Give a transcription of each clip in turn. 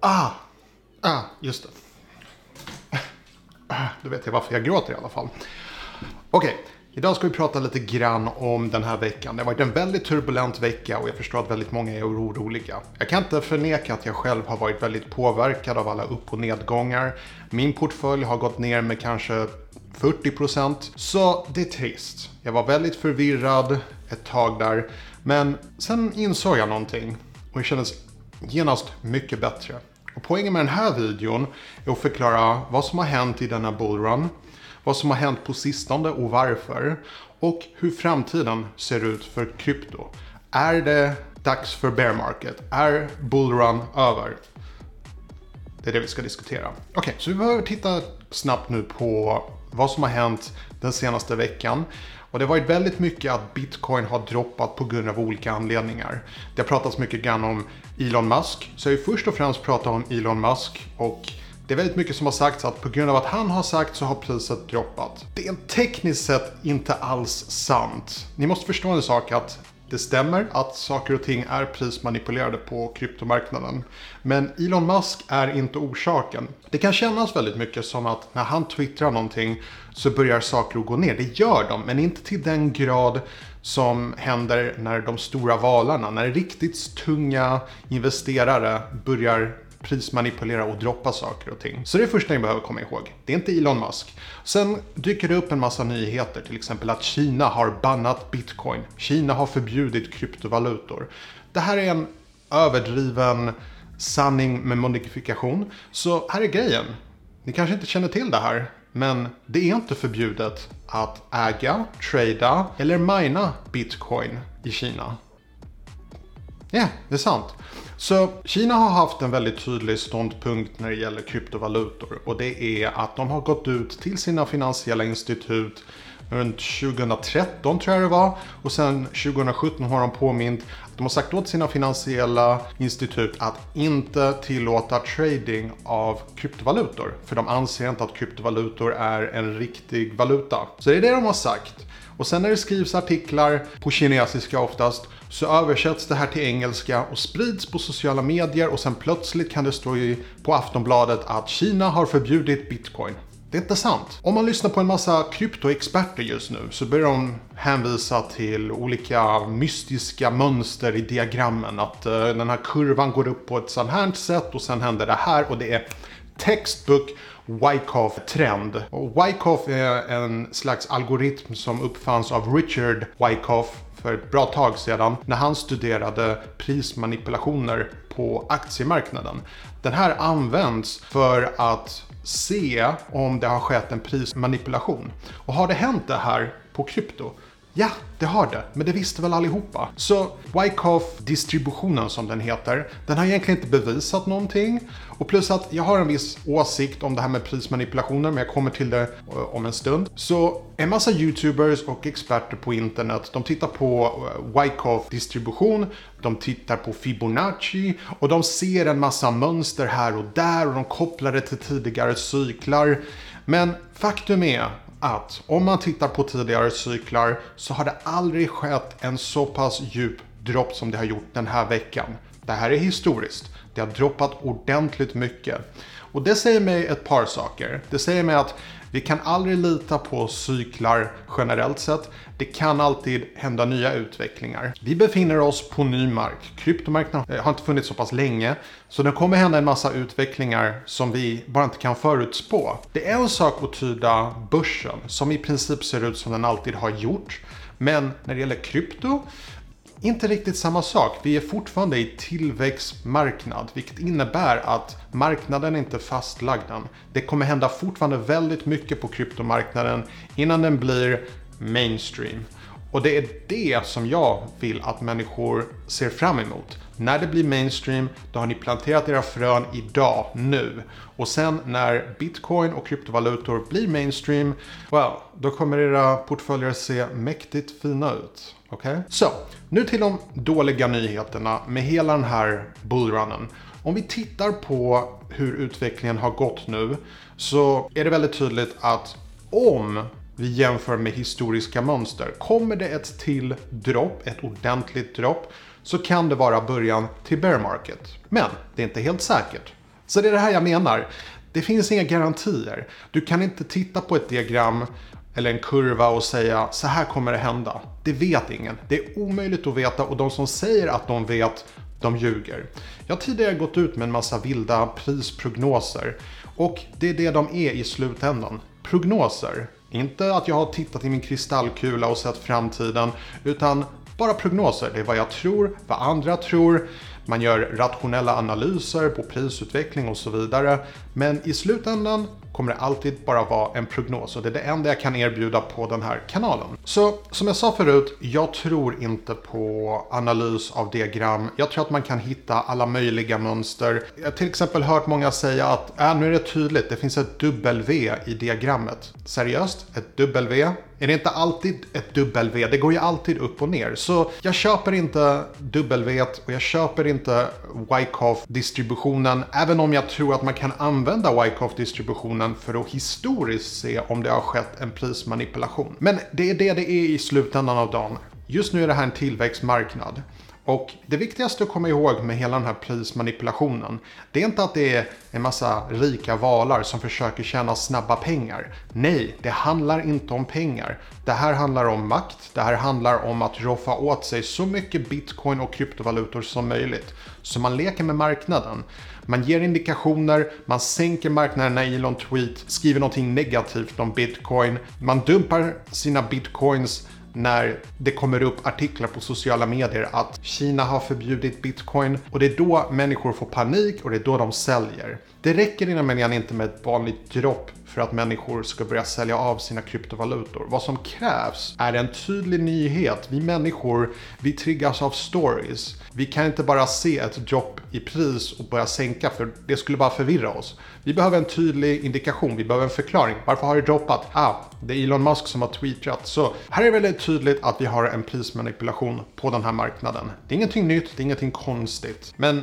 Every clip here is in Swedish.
Ah, ah, just det. Ah, Då vet jag varför jag gråter i alla fall. Idag ska vi prata lite grann om den här veckan. Det har varit en väldigt turbulent vecka och jag förstår att väldigt många är oroliga. Jag kan inte förneka att jag själv har varit väldigt påverkad av alla upp och nedgångar. Min portfölj har gått ner med kanske 40%. Så det är trist. Jag var väldigt förvirrad ett tag där. Men sen insåg jag någonting och det kändes genast mycket bättre. Och poängen med den här videon är att förklara vad som har hänt i denna bullrun, vad som har hänt på sistone och varför och hur framtiden ser ut för krypto. Är det dags för bear market? Är bullrun över? Det är det vi ska diskutera. Okej, så vi behöver titta snabbt nu på vad som har hänt den senaste veckan. Och det har varit väldigt mycket att bitcoin har droppat på grund av olika anledningar. Det har pratats mycket grann om Elon Musk. Så jag vill först och främst prata om Elon Musk. Och det är väldigt mycket som har sagts att på grund av att han har sagt så har priset droppat. Det är tekniskt sett inte alls sant. Ni måste förstå en sak att det stämmer att saker och ting är prismanipulerade på kryptomarknaden. Men Elon Musk är inte orsaken. Det kan kännas väldigt mycket som att när han twittrar någonting så börjar saker att gå ner. Det gör de, men inte till den grad som händer när de stora valarna, när riktigt tunga investerare börjar prismanipulera och droppa saker och ting. Så det är det första ni behöver komma ihåg. Det är inte Elon Musk. Sen dyker det upp en massa nyheter, till exempel att Kina har bannat bitcoin. Kina har förbjudit kryptovalutor. Det här är en överdriven sanning med modifikation. Så här är grejen. Ni kanske inte känner till det här, men det är inte förbjudet att äga, trada eller mina bitcoin i Kina. Ja, yeah, det är sant. Så Kina har haft en väldigt tydlig ståndpunkt när det gäller kryptovalutor och det är att de har gått ut till sina finansiella institut runt 2013 tror jag det var och sen 2017 har de påmint de har sagt åt sina finansiella institut att inte tillåta trading av kryptovalutor för de anser inte att kryptovalutor är en riktig valuta. Så det är det de har sagt. Och sen när det skrivs artiklar, på kinesiska oftast, så översätts det här till engelska och sprids på sociala medier och sen plötsligt kan det stå på Aftonbladet att Kina har förbjudit bitcoin. Det är inte sant. Om man lyssnar på en massa kryptoexperter just nu så börjar de hänvisa till olika mystiska mönster i diagrammen. Att uh, den här kurvan går upp på ett sånt här sätt och sen händer det här och det är textbook Wyckoff-trend. Wyckoff är en slags algoritm som uppfanns av Richard Wyckoff för ett bra tag sedan när han studerade prismanipulationer på aktiemarknaden. Den här används för att se om det har skett en prismanipulation. Och har det hänt det här på krypto? Ja, det har det, men det visste väl allihopa. Så Wyckoff-distributionen som den heter, den har egentligen inte bevisat någonting. Och plus att jag har en viss åsikt om det här med prismanipulationer, men jag kommer till det eh, om en stund. Så en massa YouTubers och experter på internet, de tittar på eh, Wyckoff-distribution, de tittar på Fibonacci och de ser en massa mönster här och där och de kopplar det till tidigare cyklar. Men faktum är att om man tittar på tidigare cyklar så har det aldrig skett en så pass djup dropp som det har gjort den här veckan. Det här är historiskt. Det har droppat ordentligt mycket. Och det säger mig ett par saker. Det säger mig att vi kan aldrig lita på cyklar generellt sett. Det kan alltid hända nya utvecklingar. Vi befinner oss på ny mark. Kryptomarknaden eh, har inte funnits så pass länge. Så det kommer hända en massa utvecklingar som vi bara inte kan förutspå. Det är en sak att tyda börsen som i princip ser ut som den alltid har gjort. Men när det gäller krypto inte riktigt samma sak. Vi är fortfarande i tillväxtmarknad, vilket innebär att marknaden inte är fastlagd än. Det kommer hända fortfarande väldigt mycket på kryptomarknaden innan den blir mainstream. Och det är det som jag vill att människor ser fram emot. När det blir mainstream, då har ni planterat era frön idag, nu. Och sen när bitcoin och kryptovalutor blir mainstream, well, då kommer era portföljer se mäktigt fina ut. Okej? Okay? Så, nu till de dåliga nyheterna med hela den här bullrunnen. Om vi tittar på hur utvecklingen har gått nu så är det väldigt tydligt att om vi jämför med historiska mönster. Kommer det ett till dropp, ett ordentligt dropp, så kan det vara början till bear market. Men det är inte helt säkert. Så det är det här jag menar. Det finns inga garantier. Du kan inte titta på ett diagram eller en kurva och säga så här kommer det hända. Det vet ingen. Det är omöjligt att veta och de som säger att de vet, de ljuger. Jag har tidigare gått ut med en massa vilda prisprognoser och det är det de är i slutändan. Prognoser. Inte att jag har tittat i min kristallkula och sett framtiden, utan bara prognoser. Det är vad jag tror, vad andra tror. Man gör rationella analyser på prisutveckling och så vidare. Men i slutändan kommer det alltid bara vara en prognos och det är det enda jag kan erbjuda på den här kanalen. Så som jag sa förut, jag tror inte på analys av diagram. Jag tror att man kan hitta alla möjliga mönster. Jag har till exempel hört många säga att äh, nu är det tydligt, det finns ett W i diagrammet. Seriöst? Ett W? Är det inte alltid ett W? Det går ju alltid upp och ner. Så jag köper inte W och jag köper inte Wyckoff-distributionen. Även om jag tror att man kan använda Wyckoff-distributionen för att historiskt se om det har skett en prismanipulation. Men det är det det är i slutändan av dagen. Just nu är det här en tillväxtmarknad. Och det viktigaste att komma ihåg med hela den här prismanipulationen, det är inte att det är en massa rika valar som försöker tjäna snabba pengar. Nej, det handlar inte om pengar. Det här handlar om makt, det här handlar om att roffa åt sig så mycket bitcoin och kryptovalutor som möjligt. Så man leker med marknaden. Man ger indikationer, man sänker marknaden när Elon Tweet skriver någonting negativt om bitcoin. Man dumpar sina bitcoins när det kommer upp artiklar på sociala medier att Kina har förbjudit bitcoin och det är då människor får panik och det är då de säljer. Det räcker innan meningen inte med ett vanligt dropp för att människor ska börja sälja av sina kryptovalutor. Vad som krävs är en tydlig nyhet. Vi människor, vi triggas av stories. Vi kan inte bara se ett dropp i pris och börja sänka för det skulle bara förvirra oss. Vi behöver en tydlig indikation, vi behöver en förklaring. Varför har det droppat? Ah, det är Elon Musk som har tweetat. Så här är det väldigt tydligt att vi har en prismanipulation på den här marknaden. Det är ingenting nytt, det är ingenting konstigt. Men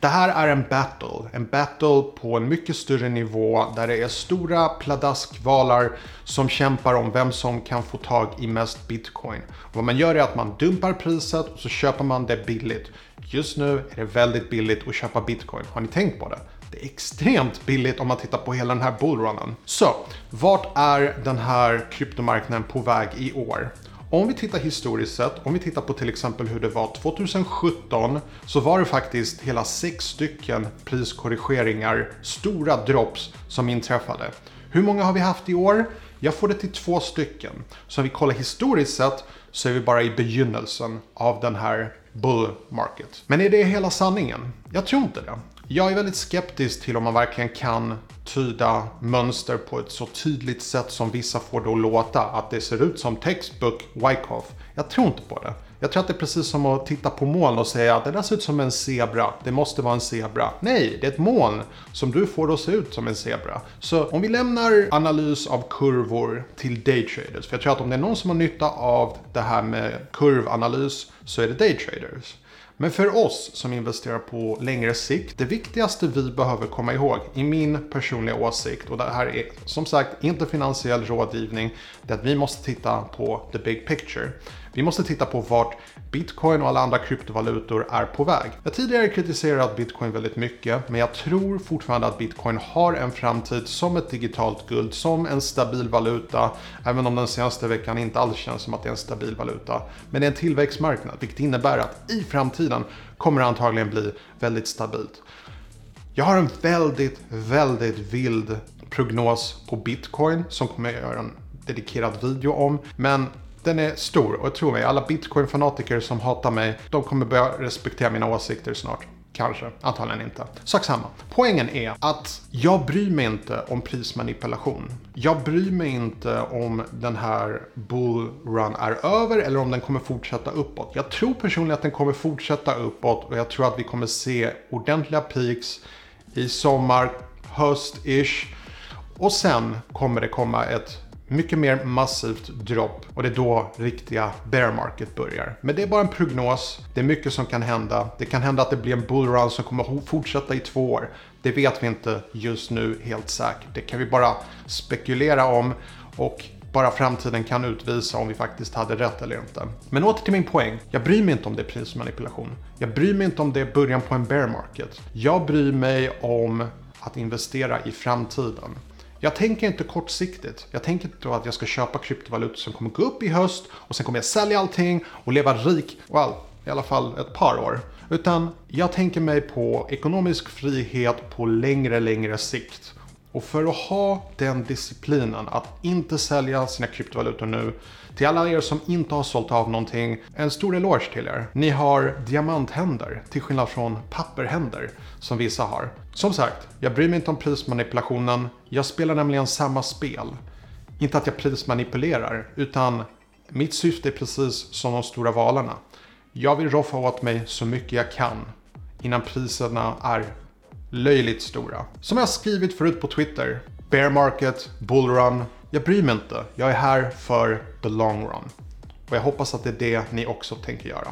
det här är en battle, en battle på en mycket större nivå där det är stora pladaskvalar som kämpar om vem som kan få tag i mest bitcoin. Och vad man gör är att man dumpar priset och så köper man det billigt. Just nu är det väldigt billigt att köpa bitcoin. Har ni tänkt på det? Det är extremt billigt om man tittar på hela den här bullrunnen. Så, vart är den här kryptomarknaden på väg i år? Om vi tittar historiskt sett, om vi tittar på till exempel hur det var 2017 så var det faktiskt hela sex stycken priskorrigeringar, stora drops som inträffade. Hur många har vi haft i år? Jag får det till två stycken. Så om vi kollar historiskt sett så är vi bara i begynnelsen av den här bull market. Men är det hela sanningen? Jag tror inte det. Jag är väldigt skeptisk till om man verkligen kan tyda mönster på ett så tydligt sätt som vissa får det att låta. Att det ser ut som textbook Wyckoff. Jag tror inte på det. Jag tror att det är precis som att titta på moln och säga att det där ser ut som en zebra. Det måste vara en zebra. Nej, det är ett moln som du får att se ut som en zebra. Så om vi lämnar analys av kurvor till daytraders. För jag tror att om det är någon som har nytta av det här med kurvanalys så är det daytraders. Men för oss som investerar på längre sikt, det viktigaste vi behöver komma ihåg i min personliga åsikt, och det här är som sagt inte finansiell rådgivning, det är att vi måste titta på the big picture. Vi måste titta på vart bitcoin och alla andra kryptovalutor är på väg. Jag har tidigare kritiserat bitcoin väldigt mycket, men jag tror fortfarande att bitcoin har en framtid som ett digitalt guld, som en stabil valuta, även om den senaste veckan inte alls känns som att det är en stabil valuta. Men det är en tillväxtmarknad, vilket innebär att i framtiden kommer det antagligen bli väldigt stabilt. Jag har en väldigt, väldigt vild prognos på bitcoin som kommer jag göra en dedikerad video om. Men den är stor och tro mig, alla bitcoin-fanatiker som hatar mig, de kommer börja respektera mina åsikter snart. Kanske, antagligen inte. Sak samma. Poängen är att jag bryr mig inte om prismanipulation. Jag bryr mig inte om den här bullrun är över eller om den kommer fortsätta uppåt. Jag tror personligen att den kommer fortsätta uppåt och jag tror att vi kommer se ordentliga peaks i sommar, höst-ish. Och sen kommer det komma ett mycket mer massivt dropp och det är då riktiga bear market börjar. Men det är bara en prognos. Det är mycket som kan hända. Det kan hända att det blir en bullrun som kommer fortsätta i två år. Det vet vi inte just nu helt säkert. Det kan vi bara spekulera om och Bara framtiden kan utvisa om vi faktiskt hade rätt eller inte. Men åter till min poäng. Jag bryr mig inte om det är prismanipulation. Jag bryr mig inte om det är början på en bear market. Jag bryr mig om att investera i framtiden. Jag tänker inte kortsiktigt. Jag tänker inte att jag ska köpa kryptovalutor som kommer gå upp i höst och sen kommer jag sälja allting och leva rik, well, i alla fall ett par år. Utan jag tänker mig på ekonomisk frihet på längre, längre sikt. Och för att ha den disciplinen att inte sälja sina kryptovalutor nu, till alla er som inte har sålt av någonting, en stor eloge till er. Ni har diamanthänder, till skillnad från papperhänder som vissa har. Som sagt, jag bryr mig inte om prismanipulationen. Jag spelar nämligen samma spel. Inte att jag prismanipulerar, utan mitt syfte är precis som de stora valarna. Jag vill roffa åt mig så mycket jag kan innan priserna är löjligt stora. Som jag skrivit förut på Twitter, bear market, bullrun. Jag bryr mig inte. Jag är här för the long run. Och jag hoppas att det är det ni också tänker göra.